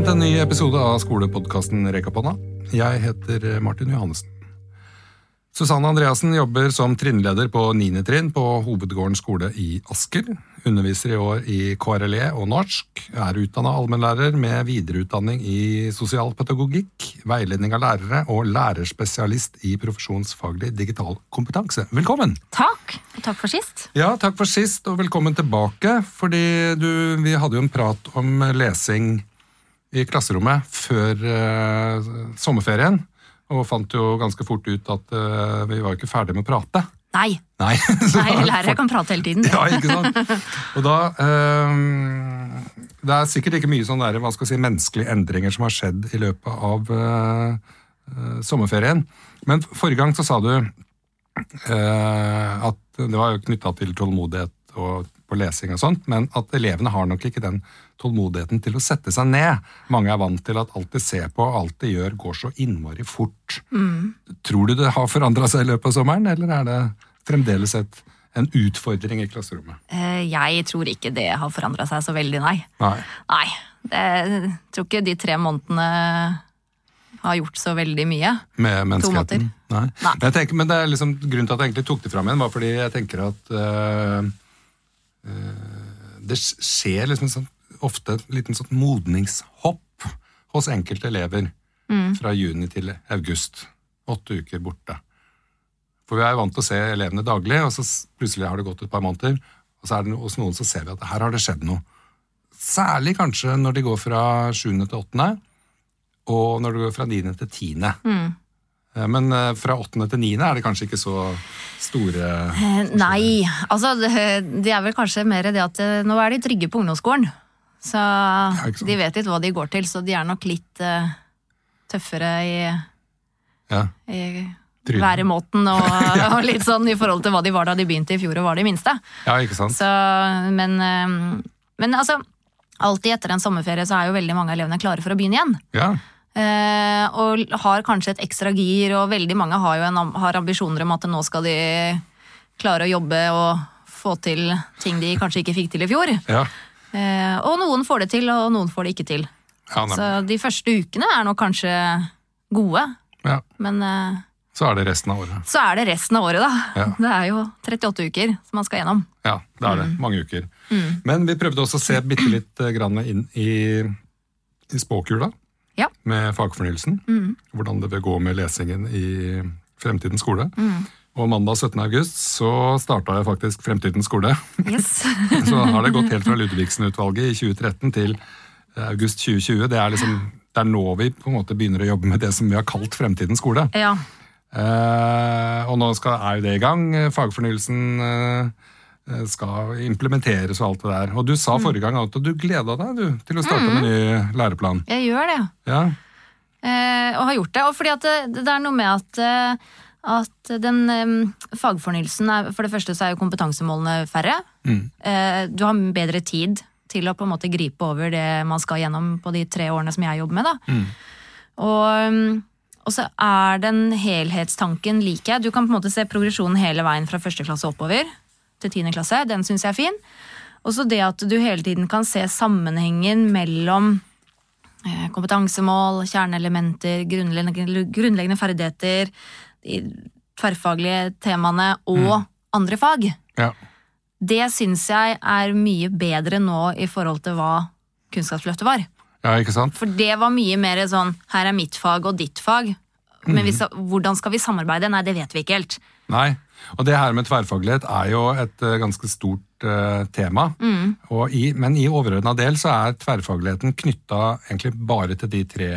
Velkommen til en ny episode av skolepodkasten Rekapanna. Jeg heter Martin Johannessen. Susanne Andreassen jobber som trinnleder på 9. trinn på Hovedgården skole i Asker. Underviser i år i KRLE og norsk. Er utdanna allmennlærer med videreutdanning i sosialpedagogikk, veiledning av lærere og lærerspesialist i profesjonsfaglig digital kompetanse. Velkommen! Takk. Og takk for sist. Ja, takk for sist, og velkommen tilbake. Fordi du, vi hadde jo en prat om lesing i klasserommet før eh, sommerferien. Og fant jo ganske fort ut at eh, vi var ikke ferdig med å prate. Nei. Nei, Nei lærere kan prate hele tiden. Ja, ikke sant? Og da eh, Det er sikkert ikke mye sånn der, hva skal jeg si, menneskelige endringer som har skjedd i løpet av eh, eh, sommerferien. Men forrige gang så sa du eh, at det var knytta til tålmodighet og på lesing og sånt, men at elevene har nok ikke den tålmodigheten til å sette seg ned. Mange er vant til at alt de ser på og alt de gjør, går så innmari fort. Tror du det har forandra seg i løpet av sommeren, eller er det fremdeles et, en utfordring i klasserommet? Eh, Jeg tror ikke det har forandra seg så veldig, nei. Nei. Nei. Det, jeg tror ikke de tre månedene har gjort så veldig mye. Med menneskeheten? Nei. Nei. Jeg tenker, men det er liksom, grunnen til at jeg egentlig tok det fram igjen, var fordi jeg tenker at øh, det skjer liksom sånn, ofte et liten sånn modningshopp hos enkelte elever fra juni til august. Åtte uker borte. For vi er vant til å se elevene daglig, og så plutselig har det gått et par måneder, og så er det hos noen så ser vi at her har det skjedd noe. Særlig kanskje når de går fra sjuende til åttende, og når de går fra niende til tiende. Eh, Men eh, fra åttende til niende er det kanskje ikke så store Eh, Nei, altså det, er vel kanskje mer det at eh, nå er de trygge på ungdomsskolen. Så de vet litt hva de går til, så de er nok litt uh, tøffere i, ja, i væremåten og, og litt sånn i forhold til hva de var da de begynte i fjor og var de minste. ja, ikke sant? Så, men, eh, men altså, alltid etter en sommerferie så er jo veldig mange av elevene klare for å begynne igjen. Ja, Eh, og har kanskje et ekstra gir, og veldig mange har jo en, har ambisjoner om at nå skal de klare å jobbe og få til ting de kanskje ikke fikk til i fjor. ja. Eh, og noen får det til, og noen får det ikke til. ja, Så de første ukene er nok kanskje gode, ja. men eh, Så er det resten av året. så er det resten av året, da. Det er jo 38 uker som man skal gjennom. Ja, det er det. Mm. Mange uker. Men vi prøvde også å se bitte litt eh, grann inn i, i spåkula Ja. med fagfornyelsen. Hvordan det vil gå med lesingen i Fremtidens skole. Mm. Og mandag 17. august så starta jeg faktisk Fremtidens skole. Yes. Så har det gått helt fra Ludvigsen-utvalget i 2013 til eh, august 2020. Det er liksom det er nå vi på en måte begynner å jobbe med det som vi har kalt Fremtidens skole. ja. Eh, og nå skal, er jo det i gang. Fagfornyelsen eh, skal implementeres og alt det der. Og du sa forrige gang at du gleda deg du, til å starte med ny læreplan. Jeg gjør det. Ja, eh, og har gjort det. Og fordi at det, det er noe med at, eh, at den eh, fagfornyelsen er, For det første så er jo kompetansemålene færre. Eh, du har bedre tid til å på en måte gripe over det man skal gjennom på de tre årene som jeg jobber med. da. Og, mm, og så er den helhetstanken liker jeg. Du kan på en måte se progresjonen hele veien fra første klasse oppover til tiende klasse. Den syns jeg er fin. Og så det at du hele tiden kan se sammenhengen mellom eh, kompetansemål, kjerneelementer, grunnleggende, ferdigheter, de tverrfaglige temaene og andre fag. ja, Det syns jeg er mye bedre nå i forhold til hva Kunnskapsløftet var. ja, ikke sant? For det var mye mer sånn her er mitt fag og ditt fag. Men hvis, hvordan skal vi samarbeide? Nei, det vet vi ikke helt. Nei. Og det her med tverrfaglighet er jo et eh, ganske stort eh, tema. Og i, men i overordna del så er tverrfagligheten knytta egentlig bare til de tre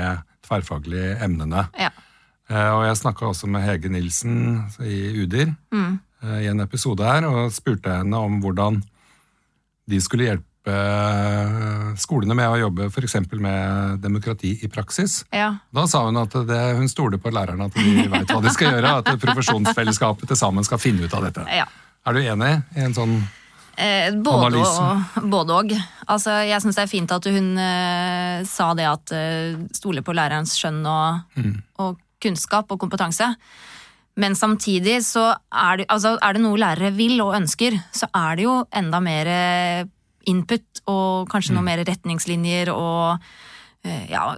tverrfaglige emnene. Ja. Eh, Og jeg snakka også med Hege Nilsen i Udir eh, i en episode her, og spurte henne om hvordan de skulle hjelpe eh, skolene med å jobbe f.eks. med demokrati i praksis. ja. Da sa hun at det, hun stoler på lærerne, at de veit hva de skal gjøre. At profesjonsfellesskapet til sammen skal finne ut av dette. ja. Er du enig i en sånn Eh, både, og, både og. Altså, jeg syns det er fint at hun eh, sa det at eh, stole på lærerens skjønn og, og kunnskap og kompetanse. Men samtidig så er det, altså, er det noe lærere vil og ønsker, så er det jo enda mer eh, input og kanskje noe mer retningslinjer og eh, Ja,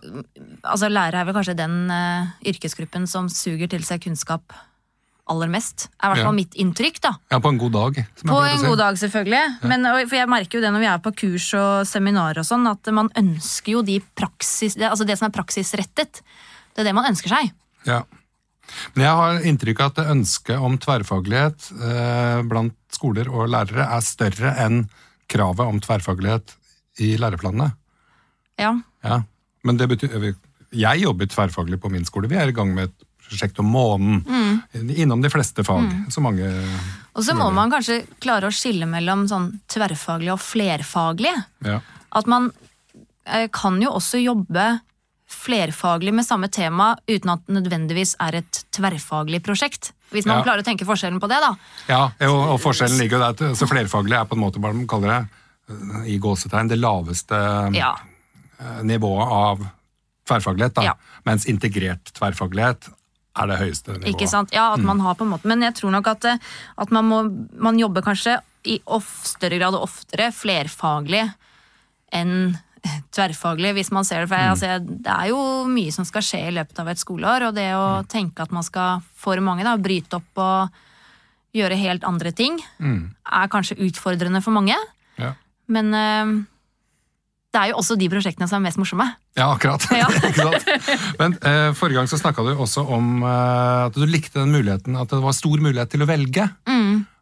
altså lærere er vel kanskje den uh, yrkesgruppen som suger til seg kunnskap aller mest. Er i hvert Ja. mitt inntrykk, da. Ja, på en god dag. som På en god dag, selvfølgelig. Men, og- for jeg merker jo det når vi er på kurs og seminar og sånn, at man ønsker jo de praksis, det, altså det som er praksisrettet. Det er det man ønsker seg. Ja. Men jeg har inntrykk av at ønsket om tverrfaglighet eh, blant skoler og lærere er større enn kravet om tverrfaglighet i læreplanene. Ja. Ja. Men det betyr Jeg jobber tverrfaglig på min skole. Vi er i gang med et prosjekt om månen. Innom de fleste fag. Så mange Og så må man kanskje klare å skille mellom sånn tverrfaglig og flerfaglig. ja. At man eh, kan jo også jobbe flerfaglig med samme tema uten at det nødvendigvis er et tverrfaglig prosjekt. Hvis man Ja. klarer å tenke forskjellen på det, da. ja og, og forskjellen ligger jo der. Så flerfaglig er på en måte hva de kaller det, i gåsetegn, det laveste Ja. eh, nivået av tverrfaglighet. Da. Ja. Mens integrert tverrfaglighet er det høyeste nivået. Ikke sant? Ja, at man har på en måte Men jeg tror nok at, eh, at man må Man jobber kanskje i of, større grad og oftere flerfaglig enn tverrfaglig, hvis man ser det. For jeg, altså, det er jo mye som skal skje i løpet av et skoleår, og det å tenke at man skal, for mange, da, bryte opp og gjøre helt andre ting, er kanskje utfordrende for mange. Ja. Men eh, det er jo også de prosjektene som er mest morsomme. Ja, akkurat. Ja. Men eh, Forrige gang så snakka du også om eh, at du likte den muligheten, at det var stor mulighet til å velge.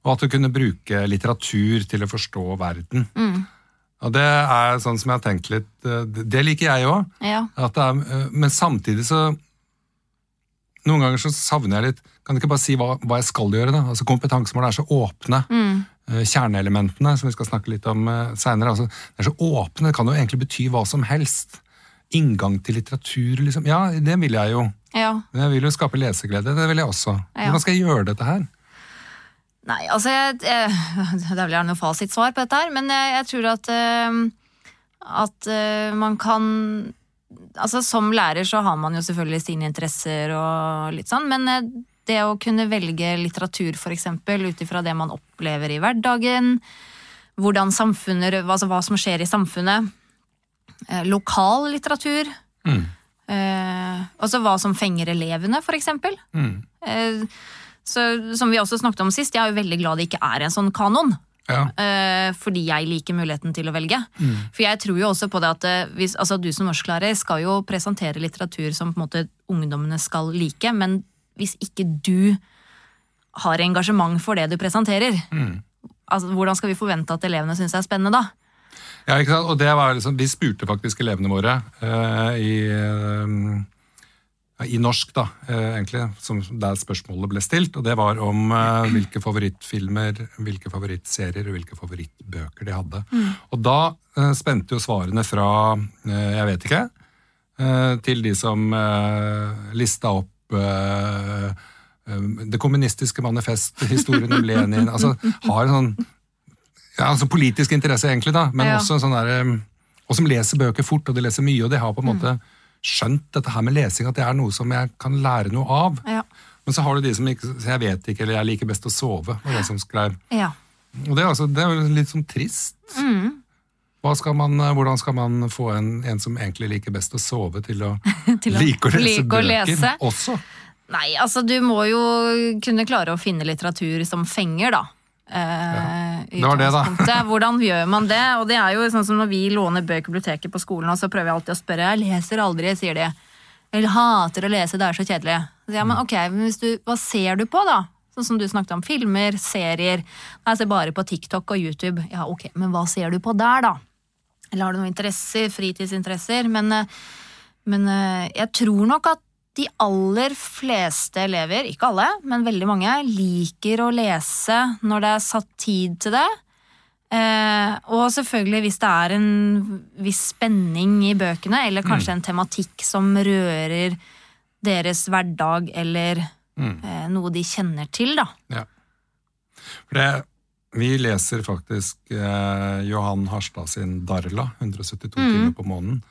Og at du kunne bruke litteratur til å forstå verden. Og det er sånn som jeg har tenkt litt eh, Det liker jeg òg. Ja. Men samtidig så Noen ganger så savner jeg litt Kan du ikke bare si hva, hva jeg skal gjøre? da? Altså Kompetansemål er så åpne. Mm. Kjerneelementene, som vi skal snakke litt om seinere, altså, det er så åpne. Det kan jo egentlig bety hva som helst. Inngang til litteratur, liksom. Ja, det vil jeg jo. ja. Jeg vil jo skape leseglede. Det vil jeg også. Ja. Hvordan skal jeg gjøre dette her? Nei, altså jeg, jeg, Det er vel gjerne noe fasitsvar på dette her, men jeg, jeg tror at uh, at uh, man kan Altså Som lærer så har man jo selvfølgelig sine interesser og litt sånn, men eh, det å kunne velge litteratur for eksempel ut ifra det man opplever i hverdagen, hvordan samfunnet, altså hva som skjer i samfunnet, lokal litteratur, Mm. eh, altså hva som fenger elevene for eksempel. Mm. Så, som vi også snakket om sist, jeg er jo veldig glad det ikke er en sånn kanon. Ja. Uh, fordi jeg liker muligheten til å velge. For jeg tror jo også på det at eh, hvis, altså, du som norsklærer skal jo presentere litteratur som på en måte ungdommene skal like, men hvis ikke du har engasjement for det du presenterer, altså, hvordan skal vi forvente at elevene syns det er spennende da? Ja, ikke sant? Og det var liksom, Vi spurte faktisk elevene våre uh, i, i norsk, da, eh, egentlig, som, der spørsmålet ble stilt. Og det var om eh, hvilke favorittfilmer, hvilke favorittserier og hvilke favorittbøker de hadde. Og da eh, spente jo svarene fra jeg vet ikke, til de som lista opp Det kommunistiske manifest, historien om Lenin altså Har en sånn ja, altså politisk interesse, egentlig, da, men Ja. også sånn der, og som leser bøker fort, og de leser mye, og de har på en måte skjønt dette her med lesing, at det er noe som jeg kan lære noe av. Ja. Men så har du de som ikke jeg vet ikke, eller jeg liker best å sove, var det som skrev. Ja. Og det er, altså, det er litt sånn trist. Mm. Skal man, eh, hvordan skal man få en, en som egentlig liker best å sove, til å, Til å like å lese like å lese. også? Nei, altså du må jo kunne klare å finne litteratur som fenger, da. Eh, ja. det det. Hvordan gjør man det? Og det er jo sånn som Når vi låner bøker i biblioteket på skolen, og så prøver jeg alltid å spørre Jeg leser aldri, sier de. Jeg hater å lese, det er så kjedelig. Så jeg, men ok, men du, Hva ser du på, da? Sånn som du snakket om. Filmer, serier. Nei, Jeg ser bare på TikTok og YouTube. Ja, ok, Men hva ser du på der, da? Eller har du noen interesser? Fritidsinteresser? Men, eh, men eh, jeg tror nok at de aller fleste elever, ikke alle, men veldig mange, liker å lese når det er satt tid til det. Eh, og selvfølgelig hvis det er en viss spenning i bøkene, eller kanskje en tematikk som rører deres hverdag, eller eh, noe de kjenner til, da. Ja. For det, vi leser faktisk eh, Johan Harstad sin Darla, 172 timer på månen,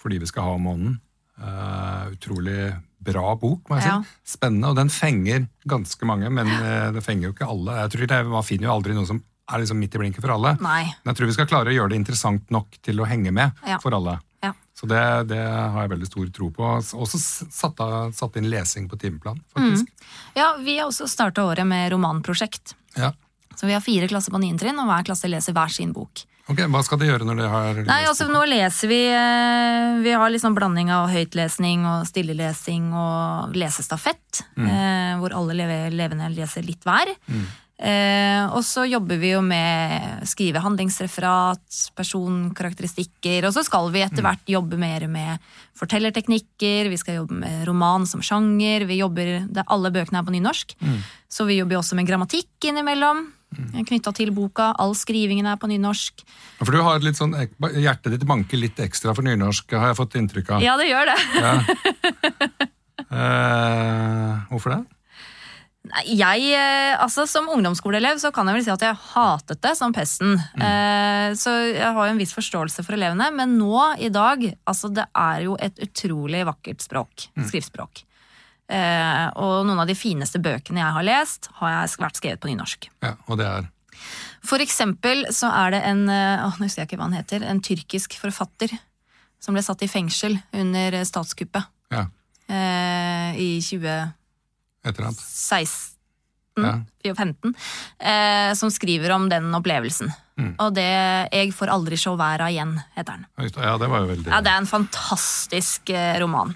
fordi vi skal ha månen. Eh, utrolig bra bok, må jeg Ja. si. Spennende, og den fenger ganske mange, men uh, det fenger jo ikke alle. Jeg tror det, Man finner jo aldri noe som er liksom midt i blinken for alle. Nei. Men jeg tror vi skal klare å gjøre det interessant nok til å henge med Ja. for alle. Ja. Så det, det har jeg veldig stor tro på. Også satt, av, satt inn lesing på timeplan, faktisk. Mm. Ja, vi har også starta året med romanprosjekt. Ja. Så vi har fire klasser på 9. trinn, og hver klasse leser hver sin bok. Ok, Hva skal de gjøre når de har Nei, altså Nå leser vi eh, Vi har liksom blanding av høytlesning og stillelesing og lesestafett. Mm. Eh, hvor alle elevene leser litt hver. Mm. Eh, og så jobber vi jo med skrive handlingsreferat, personkarakteristikker. Og så skal vi etter mm. hvert jobbe mer med fortellerteknikker, vi skal jobbe med roman som sjanger. vi jobber, det, Alle bøkene er på nynorsk. Mm. Så vi jobber også med grammatikk innimellom. Mm. Knytta til boka. All skrivingen er på nynorsk. For du har litt sånn, Hjertet ditt banker litt ekstra for nynorsk, har jeg fått inntrykk av. Ja, det gjør det. Ja. eh, hvorfor det? Jeg, eh, altså Som ungdomsskoleelev så kan jeg vel si at jeg hatet det som pesten. Mm. Eh, så jeg har jo en viss forståelse for elevene. Men nå i dag, altså det er jo et utrolig vakkert språk. Mm. Skriftspråk. Eh, og noen av de fineste bøkene jeg har lest, har jeg vært skrevet på nynorsk. Ja, og det er? For eksempel så er det en eh, å, nå husker jeg ikke hva han heter, en tyrkisk forfatter som ble satt i fengsel under statskuppet ja. eh, i 2016. Ja. 2015, eh, som skriver om den opplevelsen. Mm. Og det 'Jeg får aldri se verda igjen', heter den. Ja, Det var jo veldig... Ja, det er en fantastisk eh, roman.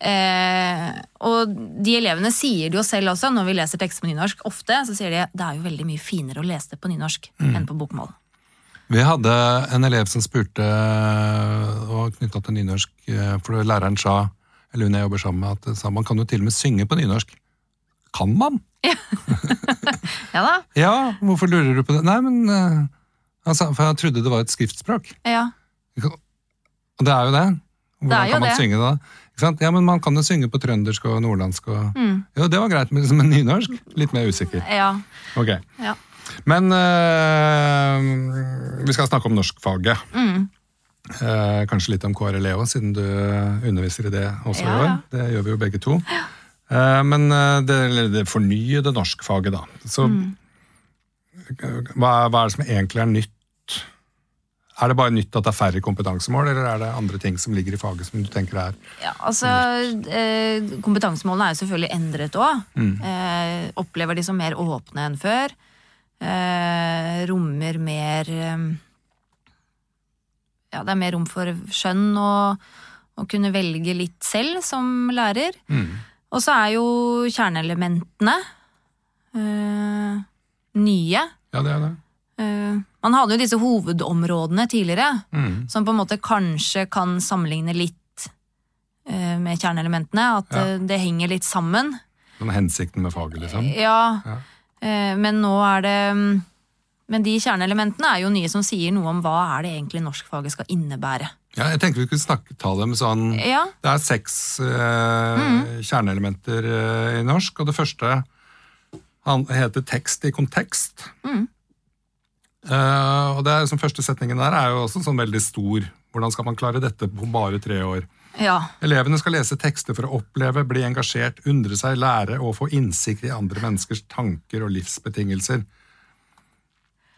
Eh, og de elevene sier det jo selv også, når vi leser tekster på nynorsk, ofte så sier de det er jo veldig mye finere å lese det på nynorsk mm. enn på bokmål. Vi hadde en elev som spurte, og knytta til nynorsk, eh, for læreren sa, eller hun jeg jobber sammen med, at sa man kan jo til og med synge på nynorsk. Kan man? Ja, ja da. Ja, hvorfor lurer du på det? Nei, men altså, For jeg trodde det var et skriftspråk. Ja. Og det er jo det. Hvordan det er jo kan man det. synge da? Ja, men Man kan jo synge på trøndersk og nordlandsk. Og... Mm. Jo, det var greit, men som nynorsk? Litt mer usikker. Ja. Ok. Ja. Men øh, vi skal snakke om norskfaget. Mm. Eh, kanskje litt om KRLE òg, siden du underviser i det også ja, i år. Det gjør vi jo begge to. Ja. Eh, men eh, det, det fornyede norskfaget, da. Så mm. hva, hva er det som egentlig er nytt er det bare nytt at det er færre kompetansemål, eller er det andre ting som ligger i faget som du tenker er Ja, altså, eh, Kompetansemålene er jo selvfølgelig endret òg. Mm. Eh, opplever de som mer åpne enn før. Eh, rommer mer eh, Ja, det er mer rom for skjønn og å kunne velge litt selv som lærer. Mm. Og så er jo kjerneelementene eh, nye. Ja, det er det. Eh, man hadde jo disse hovedområdene tidligere, mm. som på en måte kanskje kan sammenligne litt uh, med kjerneelementene. At ja. uh, det henger litt sammen. Sånn hensikten med faget, liksom? Ja. ja. Uh, men nå er det mm, Men de kjerneelementene er jo nye som sier noe om hva er det egentlig norskfaget skal innebære. Ja, jeg tenkte vi kunne snakke, ta dem sånn ja. Det er seks mm. kjerneelementer i norsk, og det første han heter tekst i kontekst. Mm. Uh, og det er, som Første setningen der er jo også sånn veldig stor. Hvordan skal man klare dette på bare tre år? Ja. Elevene skal lese tekster for å oppleve, bli engasjert, undre seg, lære og få innsikt i andre menneskers tanker og livsbetingelser.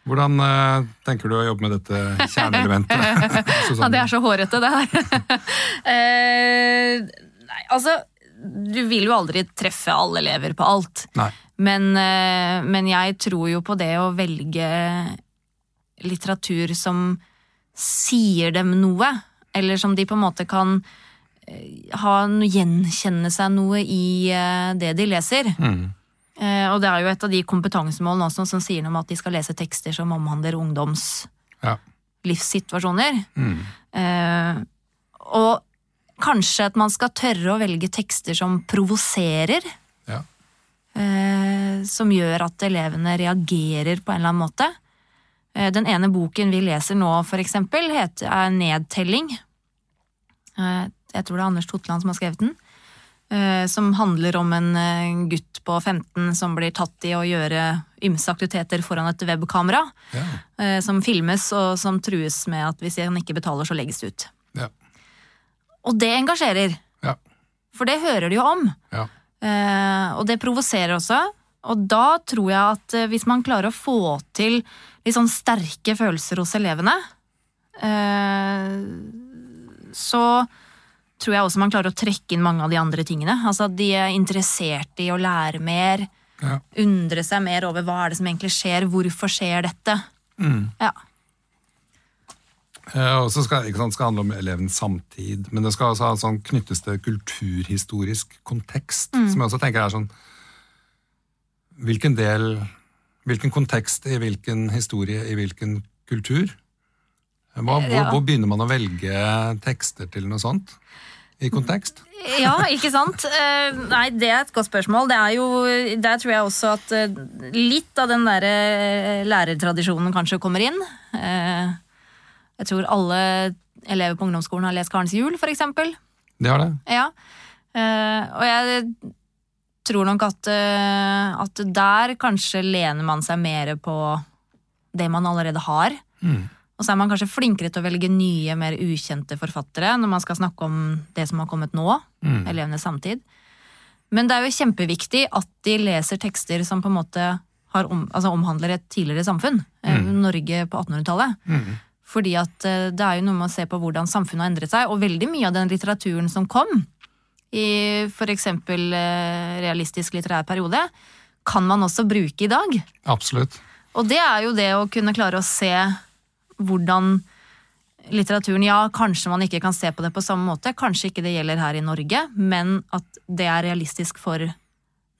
Hvordan uh, tenker du å jobbe med dette kjerneelementet? ja, det er så hårete, det her. uh, nei, altså Du vil jo aldri treffe alle elever på alt. Nei. Men, men jeg tror jo på det å velge litteratur som sier dem noe, eller som de på en måte kan ha noe, gjenkjenne seg noe i eh, det de leser. Mm. Eh, og det er jo et av de kompetansemålene også som sier noe om at de skal lese tekster som omhandler ungdoms ja. livssituasjoner. Mm. Og kanskje at man skal tørre å velge tekster som provoserer. Ja. som gjør at elevene reagerer på en eller annen måte. Eh, den ene boken vi leser nå, for eksempel, heter, er Nedtelling. Eh, jeg tror det er Anders Totland som har skrevet den. Eh, som handler om en gutt på 15 som blir tatt i å gjøre ymse aktiviteter foran et webkamera. Ja. Som filmes, og som trues med at hvis han ikke betaler, så legges det ut. Ja. Og det engasjerer. Ja. For det hører de jo om. Og det provoserer også. Og da tror jeg at hvis man klarer å få til litt sånn sterke følelser hos elevene, eh, så tror jeg også man klarer å trekke inn mange av de andre tingene. Altså at de er interessert i å lære mer, Ja. undre seg mer over hva er det som egentlig skjer, hvorfor skjer dette. Ja. Eh, Og så skal skal handle om elevens samtid, men det skal også ha sånn knyttes til kulturhistorisk kontekst, som jeg også tenker er sånn Hvilken del Hvilken kontekst i hvilken historie i hvilken kultur? Hva, hvor, Ja. hvor begynner man å velge tekster til noe sånt? I kontekst? Ja, ikke sant? Eh, nei, det er et godt spørsmål. Det er jo, der tror jeg også at eh, litt av den der eh, lærertradisjonen kanskje kommer inn. Jeg tror alle elever på ungdomsskolen har lest Karens jul, for eksempel. De har det? Ja. Og jeg tror nok at, eh, at der kanskje lener man seg mer på det man allerede har. Mm. Og så er man kanskje flinkere til å velge nye, mer ukjente forfattere når man skal snakke om det som har kommet nå. Mm. Elevenes samtid. Men det er jo kjempeviktig at de leser tekster som på en måte har om, altså omhandler et tidligere samfunn. Mm. Norge på 1800-tallet. Mm. Fordi at eh, det er jo noe med å se på hvordan samfunnet har endret seg, og veldig mye av den litteraturen som kom i for eksempel eh, realistisk litterær periode, kan man også bruke i dag. Absolutt. Og det er jo det å kunne klare å se hvordan litteraturen Ja, kanskje man ikke kan se på det på samme måte, kanskje ikke det gjelder her i Norge, men at det er realistisk for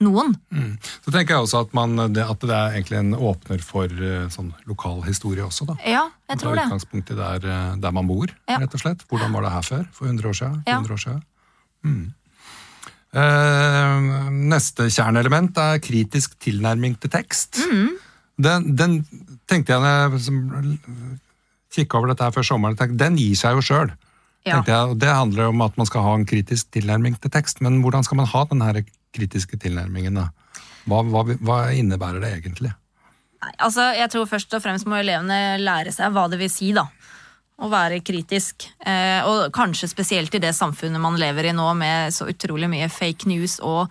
noen. Mm. Så tenker jeg også at, man, at det er egentlig en åpner for eh, sånn lokal historie også, da. Ja, jeg tror det. utgangspunkt utgangspunktet der, eh, der man bor, Ja. rett og slett. Hvordan var det her før? For 100 år siden? Ja. 200 år siden? Mm. Eh, neste kjerneelement er kritisk tilnærming til tekst. Mm. Den, den tenkte jeg når jeg kikka over dette her før sommeren, tenkte, den gir seg jo sjøl. Ja. Det handler om at man skal ha en kritisk tilnærming til tekst, men hvordan skal man ha den kritiske tilnærmingen? da? Hva, hva, hva innebærer det egentlig? Nei, altså, jeg tror først og fremst må elevene lære seg hva det vil si, da. Å være kritisk. Eh, og kanskje spesielt i det samfunnet man lever i nå, med så utrolig mye fake news og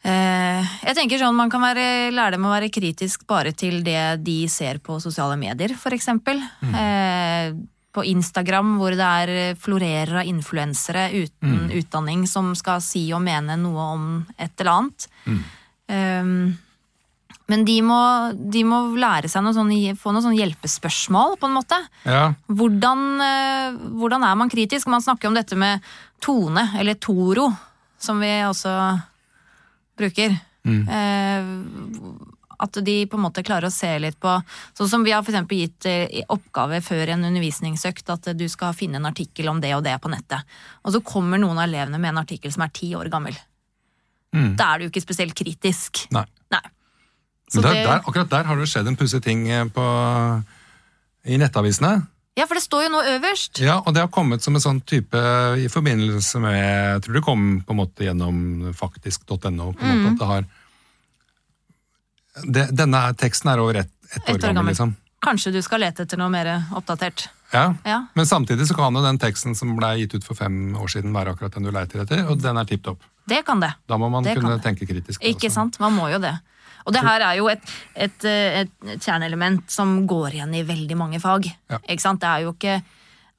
eh, Jeg tenker sånn, Man kan være, lære dem å være kritisk bare til det de ser på sosiale medier, for eksempel. Eh, på Instagram, hvor det er florerer av influensere uten utdanning som skal si og mene noe om et eller annet. Um, men de må, de må lære seg noe sånn, få noen sånn hjelpespørsmål, på en måte. Ja, Hvordan, eh, hvordan er man kritisk? Man snakker om dette med tone, eller toro, som vi også bruker. Eh, at de på en måte klarer å se litt på Sånn som vi har for eksempel gitt eh, oppgave før en undervisningsøkt at du skal finne en artikkel om det og det på nettet. Og så kommer noen av elevene med en artikkel som er ti år gammel. Mm. Da er du ikke spesielt kritisk. nei. Nei. Så Der, det- der, akkurat der har det skjedd en pussig ting eh, på, i nettavisene. Ja, for det står jo nå øverst. Ja, og det har kommet som en sånn type i forbindelse med Jeg tror det kom på en måte gjennom faktisk.no. på en måte, Mm. at det har det, Denne teksten er over ett et år, Ett år gammel, gammel. liksom. Kanskje du skal lete etter noe mer oppdatert. Ja. Ja. Men samtidig så kan jo den teksten som ble gitt ut for fem år siden, være akkurat den du leiter etter, og den er tipp topp. Det kan det. Da må man Det kunne tenke kritisk. Ikke også. sant? Man må jo det. Og det her er jo et, et, et, et kjerneelement som går igjen i veldig mange fag. Ja. Ikke sant? Det er jo ikke,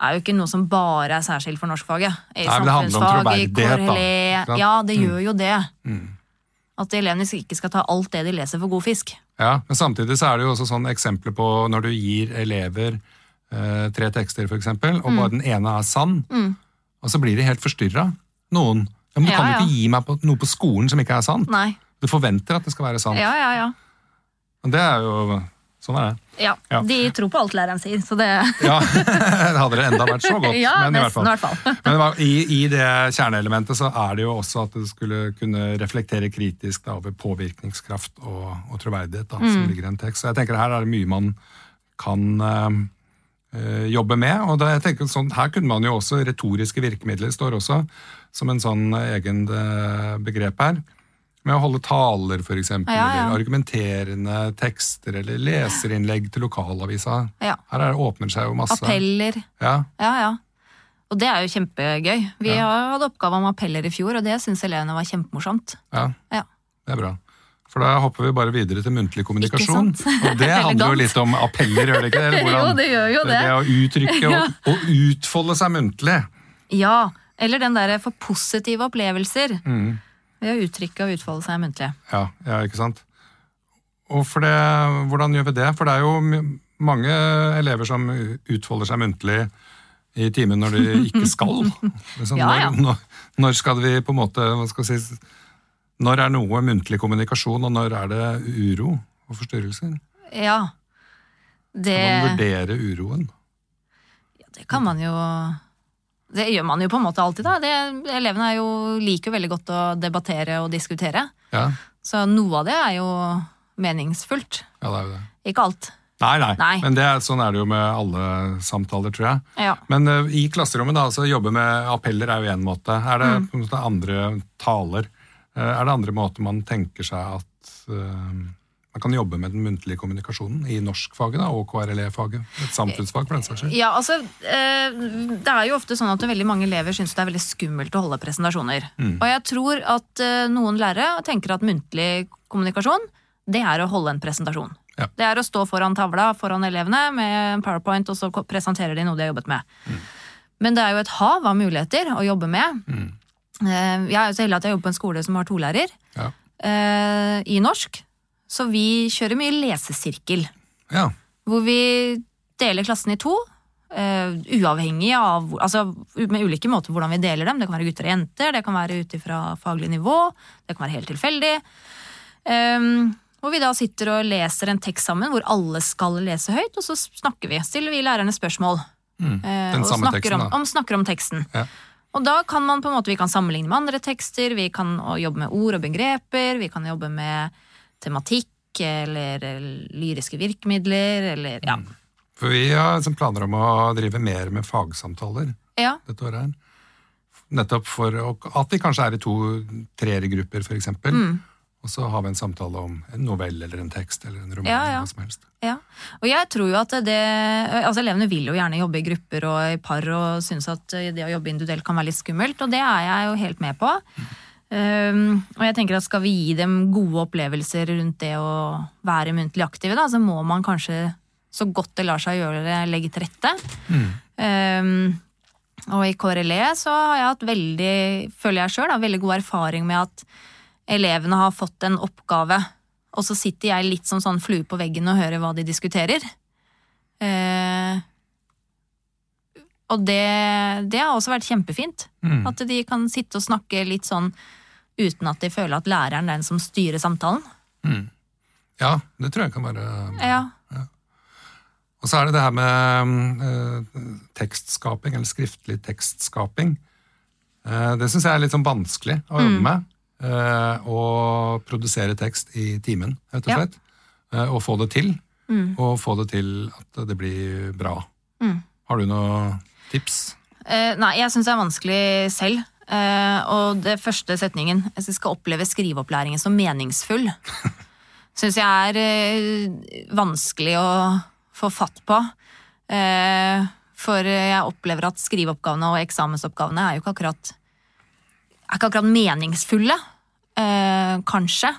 er jo ikke noe som bare er særskilt for norskfaget. I Nei, men det handler om troverdighet, da. Ja, det gjør jo det. Mm. At elevene ikke skal ta alt det de leser for god fisk. Ja, men samtidig så er det jo også sånn eksempler på når du gir elever eh, tre tekster, eksempel, og Mm. bare den ene er sann, og så blir de helt forstyrra. Noen. Ja, men du Ja, kan jo ja. ikke gi meg på, noe på skolen som ikke er sant. Nei. Du forventer at det skal være sant. Ja, ja, ja. Og det er jo Sånn er det. ja. Ja. De tror på alt læreren sier, så det Ja, Hadde det enda vært så godt. Ja, men i hvert fall. i hvert fall. Men i, i det kjerneelementet så er det jo også at det skulle kunne reflektere kritisk da, over påvirkningskraft og, og troverdighet da, Mm. som ligger i en tekst. Så jeg tenker her er det mye man kan eh, jobbe med. Og da, jeg tenker sånn, her kunne man jo også, retoriske virkemidler står også som en sånn egen eh, begrep her. Med å holde taler, eksempel, Ja, ja. eller argumenterende tekster, eller leserinnlegg til lokalavisa. Ja. Her er, åpner seg jo masse. Appeller. Ja, Ja, ja. Og det er jo kjempegøy. Vi har hadde oppgave om appeller i fjor, og det syns elevene var kjempemorsomt. ja. Ja. Det er bra. For da hopper vi bare videre til muntlig kommunikasjon. Og det handler jo litt om appeller, gjør det ikke? Eller hvordan- Jo, det gjør jo det. Det å uttrykke og, og utfolde seg muntlig. Ja, eller den derre for positive opplevelser. Mm. Ved å uttrykke og utfolde seg muntlig. Ja, ja, ikke sant? Og for det, hvordan gjør vi det? For det er jo mange elever som utfolder seg muntlig i timen når de ikke skal. Liksom, Ja, ja. Når, når, skal vi på en måte hva skal vi si, Når er noe muntlig kommunikasjon, og når er det uro og forstyrrelser? Ja. Det, Kan man vurdere uroen? Ja, det kan man jo Det gjør man jo på en måte alltid, da. Det, elevene er jo, liker jo veldig godt å debattere og diskutere. Ja, Så noe av det er jo meningsfullt. ja det er jo det. Ikke alt. Nei, nei, Nei. men det, er- sånn er det jo med alle samtaler, tror jeg. Ja. Men uh, i klasserommet, da, så jobbe med appeller er jo én måte. Er det Mm. andre taler? Uh, Er det andre måter man tenker seg at eh, man kan jobbe med den muntlige kommunikasjonen i norskfaget da, og KRLE-faget? Et samfunnsfag, for den saks skyld. Ja, altså, eh, Det er jo ofte sånn at veldig mange elever syns det er veldig skummelt å holde presentasjoner. Mm. Og jeg tror at eh, noen lærere tenker at muntlig kommunikasjon, det er å holde en presentasjon. Ja. Det er å stå foran tavla foran elevene med en powerpoint, og så presenterer de noe de har jobbet med. Mm. Men det er jo et hav av muligheter å jobbe med. Mm. Eh, Jeg er jo så heldig at jeg jobber på en skole som har tolærer Ja. i norsk. Så vi kjører mye lesesirkel ja. hvor vi deler klassen i to. Uh, uavhengig av Altså med ulike måter hvordan vi deler dem. Det kan være gutter og jenter, det kan være ut ifra faglig nivå, det kan være helt tilfeldig. Um, hvor vi da sitter og leser en tekst sammen hvor alle skal lese høyt, og så snakker vi. Stiller vi lærerne spørsmål. Mm. eh, Den og samme snakker teksten, om, om, snakker om teksten. Ja. Og da kan man på en måte, vi kan sammenligne med andre tekster, vi kan jobbe med ord og begreper, vi kan jobbe med tematikk eller eh, lyriske virkemidler, eller ja. For vi har liksom planer om å drive mer med fagsamtaler ja. dette året her. Nettopp for at vi kanskje er i to treergrupper, eksempel. Mm. Og så har vi en samtale om en novelle eller en tekst eller en roman. Ja, ja. eller hva som helst. Ja, og jeg tror jo at det Altså elevene vil jo gjerne jobbe i grupper og i par og synes at det å jobbe individuelt kan være litt skummelt, og det er jeg jo helt med på. Um, og jeg tenker at skal vi gi dem gode opplevelser rundt det å være muntlig aktive, da, så må man kanskje så godt det lar seg gjøre legge til rette. Um, og i KRLE så har jeg hatt veldig, føler jeg sjøl, veldig god erfaring med at elevene har fått en oppgave, og så sitter jeg litt som sånn flue på veggen og hører hva de diskuterer. Uh, og det, det har også vært kjempefint. Mm. At de kan sitte og snakke litt sånn uten at de føler at læreren er den som styrer samtalen. Ja, det tror jeg kan være Ja, Og så er det det her med eh, tekstskaping, eller skriftlig tekstskaping. Eh, det syns jeg er litt sånn vanskelig å jobbe med. Eh, å produsere tekst i timen, rett og Ja. slett. Eh, og få det til. Og få det til at det blir bra. Mm. Har du noen tips? Eh, nei, jeg syns det er vanskelig selv. Eh, og det første setningen Jeg skal oppleve skriveopplæringen som meningsfull. syns jeg er eh, vanskelig å få fatt på. Eh, for jeg opplever at skriveoppgavene og eksamensoppgavene er jo ikke akkurat er ikke akkurat meningsfulle. Kanskje.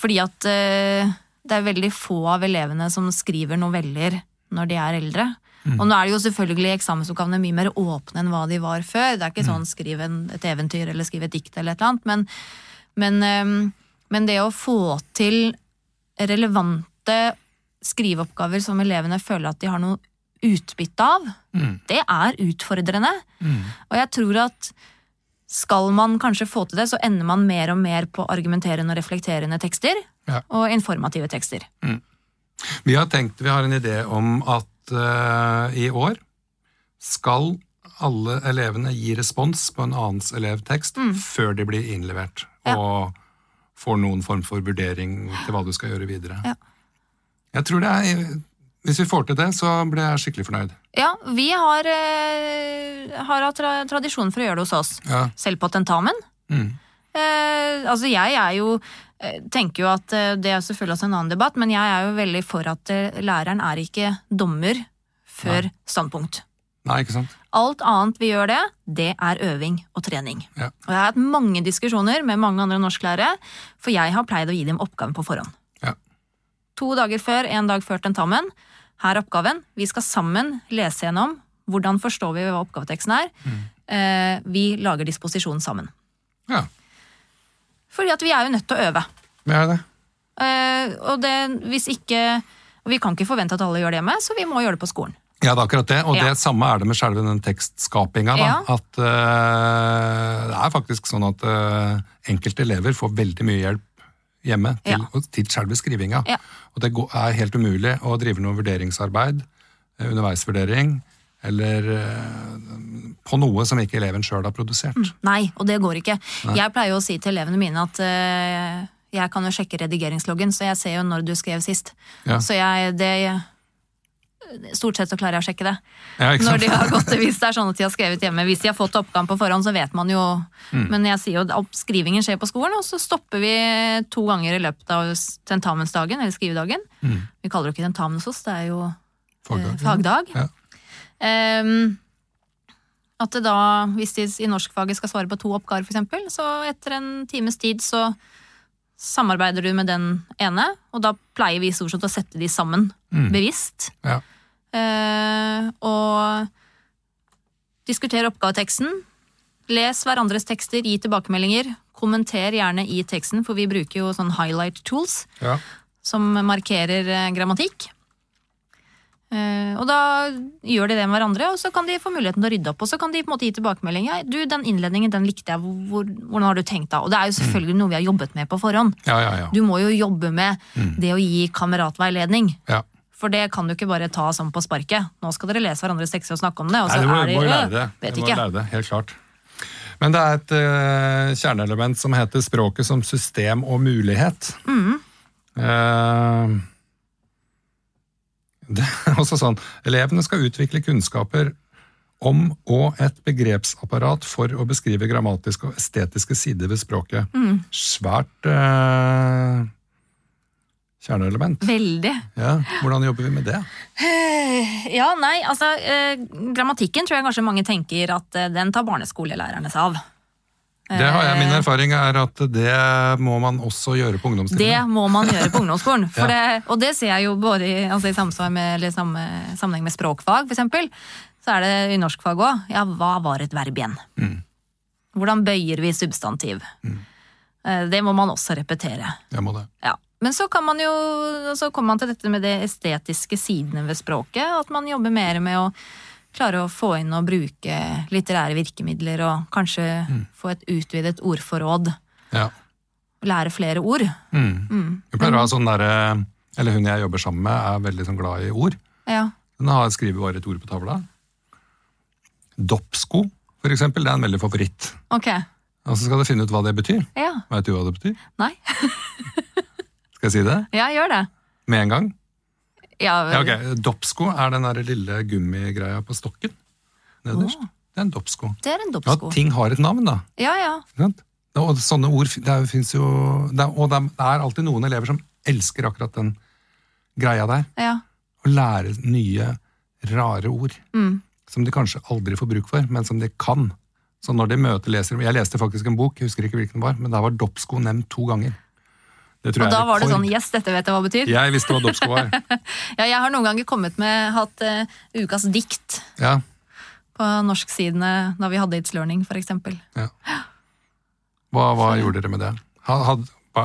Fordi at det er veldig få av elevene som skriver noveller når de er eldre. Og nå er det jo selvfølgelig eksamensoppgavene mye mer åpne enn hva de var før. Det er ikke sånn skriv et eventyr eller skriv et dikt eller et eller annet. Men, men, eh, men det å få til relevante skriveoppgaver som elevene føler at de har noe utbytte av, det er utfordrende. Og jeg tror at skal man kanskje få til det, så ender man mer og mer på argumenterende og reflekterende tekster Ja. og informative tekster. Vi har tenkt, vi har en idé om at eh, i år skal alle elevene gi respons på en annens elevtekst før de blir innlevert. Mm. Ja. Og får noen form for vurdering til hva du skal gjøre videre. Ja. Jeg tror det er, Hvis vi får til det, så blir jeg skikkelig fornøyd. Ja, vi har, eh, har hatt tra tradisjon for å gjøre det hos oss. Ja. Selv på tentamen. Mm. Eh, altså jeg er jo tenker jo at eh, Det er selvfølgelig også en annen debatt, men jeg er jo veldig for at eh, læreren er ikke dommer før standpunkt. Nei, ikke sant? Alt annet vi gjør det, det er øving og trening. Ja. Og jeg har hatt mange diskusjoner med mange andre norsklærere, for jeg har pleid å gi dem oppgaven på forhånd. Ja. To dager før, en dag før tentamen. Her er oppgaven. Vi skal sammen lese gjennom Hvordan forstår vi hva oppgaveteksten er? Mm. vi lager disposisjon sammen. Ja, Fordi at vi er jo nødt til å øve. Vi er det. Eh, og det, hvis ikke og Vi kan ikke forvente at alle gjør det hjemme, så vi må gjøre det på skolen. Ja, det er akkurat det. Og Ja. det samme er det med selve den tekstskapinga. Ja. At uh, det er faktisk sånn at uh, enkelte elever får veldig mye hjelp hjemme til, Ja. til selve skrivinga. Ja. Og det er helt umulig å drive noe vurderingsarbeid, eh, underveisvurdering, eller eh, på noe som ikke eleven sjøl har produsert. Nei, og det går ikke. Jeg pleier jo å si til elevene mine at uh, jeg kan jo sjekke redigeringsloggen, så jeg ser jo når du skrev sist. Ja. Så jeg det Stort sett så klarer jeg å sjekke det. Ja, Når de har gått, Hvis det er sånn at de har skrevet hjemme. Hvis de har fått oppgaven på forhånd, så vet man jo Mm. Men jeg sier jo at skrivingen skjer på skolen, og så stopper vi to ganger i løpet av tentamensdagen, eller skrivedagen. Mm. Vi kaller det ikke tentamen hos oss, det er jo Fagdag. eh, fagdag. Ja. Ehm, at det da, hvis de i norskfaget skal svare på to oppgaver, eksempel, så etter en times tid så samarbeider du med den ene, og da pleier vi stort sett å sette de sammen Mm. bevisst. Ja. Uh, og diskutere oppgaveteksten. Les hverandres tekster, gi tilbakemeldinger. Kommenter gjerne i teksten, for vi bruker jo sånn highlight tools Ja. som markerer eh, grammatikk. Og da gjør de det med hverandre, og så kan de få muligheten til å rydde opp. Og så kan de på en måte gi tilbakemelding. Ja, du, den innledningen den likte jeg, hvor, hvordan har du tenkt da? Og det er jo selvfølgelig noe vi har jobbet med på forhånd. ja, ja, ja. Du må jo jobbe med det å gi kameratveiledning. ja. For det kan du ikke bare ta sånn på sparket. Nå skal dere lese hverandres tekster og snakke om det. Og så Nei, du må, er de, må jo lære det. Vet Du må ikke. lære det, helt klart. Men det er et uh, kjerneelement som heter språket som system og mulighet. Mm. Eh, det er også sånn, Elevene skal utvikle kunnskaper om og et begrepsapparat for å beskrive grammatiske og estetiske sider ved språket. Mm. Svært eh, kjerneelement. Veldig. Ja, hvordan jobber vi med det? Ja, nei, altså eh, Grammatikken tror jeg kanskje mange tenker at eh, den tar barneskolelærerne seg av. Det har jeg, Eh. Min erfaring er at det må man også gjøre på ungdomsskolen. Det må man gjøre på ungdomsskolen. For Ja. det, og det ser jeg jo både i, altså i med, samme, sammenheng med språkfag, eksempel. Så er det i norskfag òg. Ja, hva var et verb igjen? Mm. Hvordan bøyer vi substantiv? Mm. Det må man også repetere. Jeg må det. Ja. Men så kan man jo, så kommer man til dette med de estetiske sidene ved språket. At man jobber mer med å klare å få inn og bruke litterære virkemidler, og kanskje få et utvidet ordforråd. Ja. Lære flere ord. Mm. Vi pleier å ha sånn derre Eller hun jeg jobber sammen med, er veldig sånn glad i ord. Ja. Hun har skrevet bare et ord på tavla. Doppsko, for eksempel, det er en veldig favoritt. Ok. Og så skal du finne ut hva det betyr. Ja. Vet du hva det betyr? Nei. Skal jeg si det? Ja, gjør det. Med en gang? Ja, Ja, ok. Doppsko er den der lille gummigreia på stokken. Nederst. Det er en doppsko. Det er en Ja, ting har et navn, da. Ja, ja. Og sånne ord det er, jo det er, Og det er alltid noen elever som elsker akkurat den greia der. ja. Å lære nye, rare ord. Mm. Som de kanskje aldri får bruk for, men som de kan. Så når de møter lesere Jeg leste faktisk en bok, jeg husker ikke hvilken det var, men der var doppsko nevnt to ganger. Og da var det sånn Yes, dette vet jeg hva det betyr. Jeg visste hva doppsko var. Ja, jeg har noen ganger kommet med hatt uh, ukas dikt Ja, på norsksidene da vi hadde It's Learning, eksempel. ja. Hva, hva gjorde dere med det? Had, had- hva,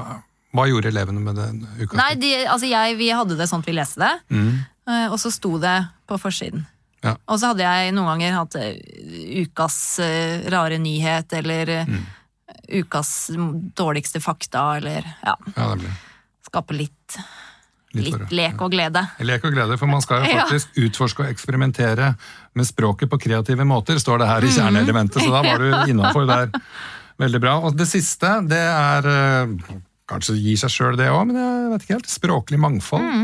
hva gjorde elevene med den uka? Nei, de, altså jeg, vi hadde det sånn at vi leste det, Mm. uh, og så sto det på forsiden. Ja. Og så hadde jeg noen ganger hatt eh, ukas uh, rare nyhet, eller Mm. Ukas dårligste fakta, eller ja, Ja, det blir. skape litt, litt, litt lek og glede. Lek og glede, for man skal jo Ja. faktisk utforske og eksperimentere med språket på kreative måter, står det her Mhm. i kjerneelementet, så da var du innafor der. Veldig bra. Og det siste, det er eh, Kanskje gir seg sjøl det òg, men jeg vet ikke helt. Språklig mangfold. Mm.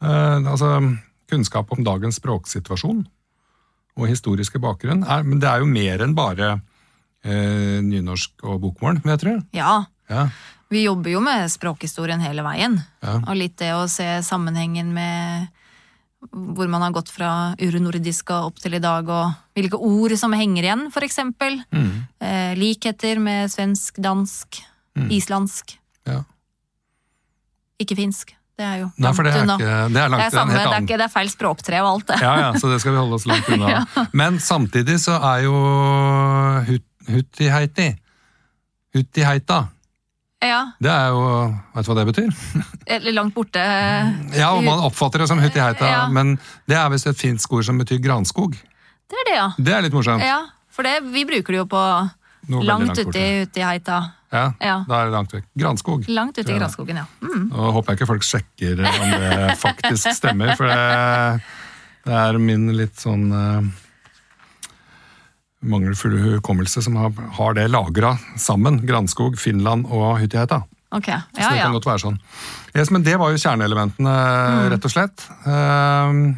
Eh, altså kunnskap om dagens språksituasjon og historiske bakgrunn. Er, men det er jo mer enn bare eh, nynorsk og bokmål, jeg tro. Ja, Ja. vi jobber jo med språkhistorien hele veien. Ja. Og litt det å se sammenhengen med hvor man har gått fra urnordisk og opp til i dag, og hvilke ord som henger igjen, for eksempel. Mm. Eh, likheter med svensk, dansk, islandsk. ja. Ikke finsk. Det er jo Nei, for det er, unna. ikke, det er langt Det er, samme, det, er ikke, det er feil språktre og alt det. Ja, ja, så det skal vi holde oss langt unna. Men samtidig så er jo Hut- Hutiheiti Huttiheita. Ja, det er jo Vet du hva det betyr? eller langt borte. Ja, og man oppfatter det som huttiheita, Ja. men det er visst et finsk ord som betyr granskog. Det er det, ja. Det er litt morsomt. ja for det, vi bruker det jo på Noe langt langt uti huttiheita. heita. Ja, Ja. Da er det langt vekk. Granskog. Langt uti i granskogen, ja. Mm. Nå håper jeg ikke folk sjekker om det faktisk stemmer, for det, det er min litt sånn mangelfulle hukommelse som har, har det lagra sammen. Granskog, Finland og Hutiheita. Ok, Så ja, det ja. kan godt være sånn. Yes, men det var jo kjerneelementene, Mm. rett og slett. Uh,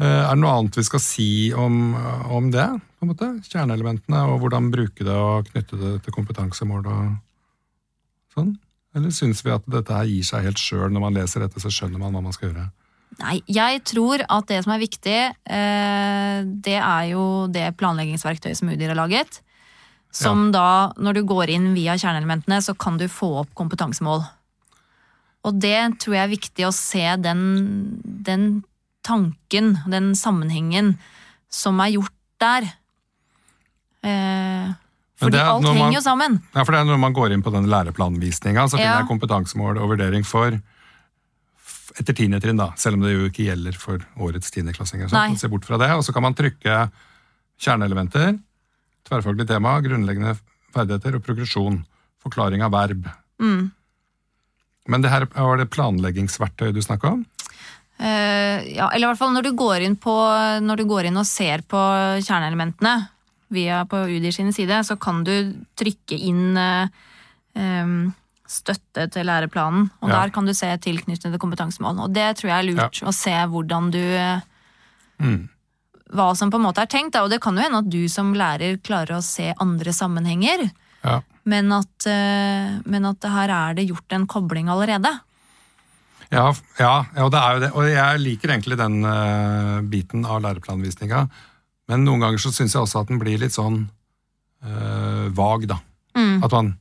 er det noe annet vi skal si om, om det? på en måte? Kjerneelementene, og hvordan bruke det og knytte det til kompetansemål og sånn? Eller syns vi at dette her gir seg helt sjøl når man leser dette, så skjønner man hva man skal gjøre? Nei, jeg tror at det som er viktig, eh, det er jo det planleggingsverktøyet som UDIR har laget. Som da, når du går inn via kjerneelementene, så kan du få opp kompetansemål. Og det tror jeg er viktig å se den, den tanken, den sammenhengen som er gjort der. Eh, fordi er alt man- henger jo sammen. Ja, for det er Når man går inn på den læreplanvisninga, så finner Ja. jeg kompetansemål og vurdering for etter tiende trinn, da, selv om det jo ikke gjelder for årets tiendeklassinger. ser bort fra det, Og så kan man trykke kjerneelementer, tverrfaglig tema, grunnleggende ferdigheter og progresjon. Forklaring av verb. Mm. Men det her var det planleggingsverktøyet du snakka om? Uh, ja, eller i hvert fall når du på, når du går inn og ser på kjerneelementene via på UDIR sine side, så kan du trykke inn uh, em, støtte til læreplanen, og Ja. der kan du se tilknyttede kompetansemål. Og det tror jeg er lurt, å se hvordan du Mm. Hva som på en måte er tenkt, og det kan jo hende at du som lærer klarer å se andre sammenhenger, Ja. men at, eh, men at her er det gjort en kobling allerede. Ja, ja, ja, og det er jo det. Og jeg liker egentlig den uh, biten av læreplanvisninga. Men noen ganger så syns jeg også at den blir litt sånn uh, vag, da. Mm. At man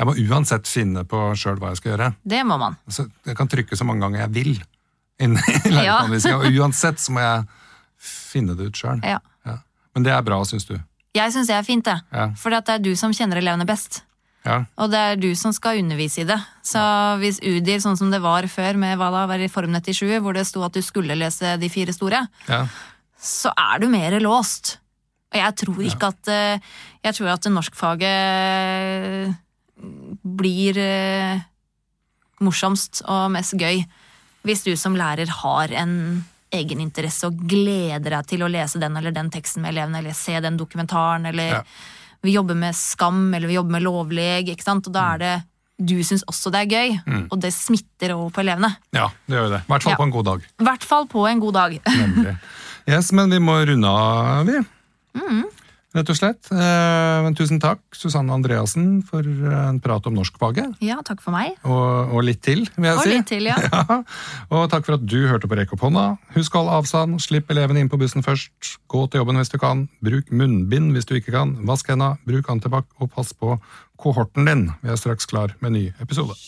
Jeg må uansett finne på sjøl hva jeg skal gjøre. Det må man. Så jeg kan trykke så mange ganger jeg vil inn i læreplanvisninga, og uansett så må jeg finne det ut sjøl. Ja. Ja. Men det er bra, syns du? Jeg syns det er fint, det. Ja. For det er du som kjenner elevene best. Ja. Og det er du som skal undervise i det. Så hvis UDIR, sånn som det var før med hva da, var i Form 97, hvor det sto at du skulle lese de fire store, ja. så er du mer låst. Og jeg tror ikke at eh, Jeg tror at norskfaget blir eh, morsomst og mest gøy hvis du som lærer har en egeninteresse og gleder deg til å lese den eller den teksten med elevene, eller se den dokumentaren, eller Ja. vi jobber med skam, eller vi jobber med lovleg, ikke sant? Og da er det du syns også det er gøy, og det smitter over på elevene. ja, det gjør det. I hvert fall Ja. på en god dag. I hvert fall på en god dag. Nemlig. Yes, men vi må runde av, vi. Mm. Rett og slett. Eh, men tusen takk, Susanne Andreassen, for eh, en prat om norskfaget. Ja, takk for meg. Og, og litt til, vil jeg Og si. litt til, ja. Ja, og takk for at du hørte på Rekk opp hånda. Husk å holde avstand, slipp elevene inn på bussen først. Gå til jobben hvis du kan. Bruk munnbind hvis du ikke kan. Vask henda, bruk antibac, og pass på kohorten din. Vi er straks klar med en ny episode.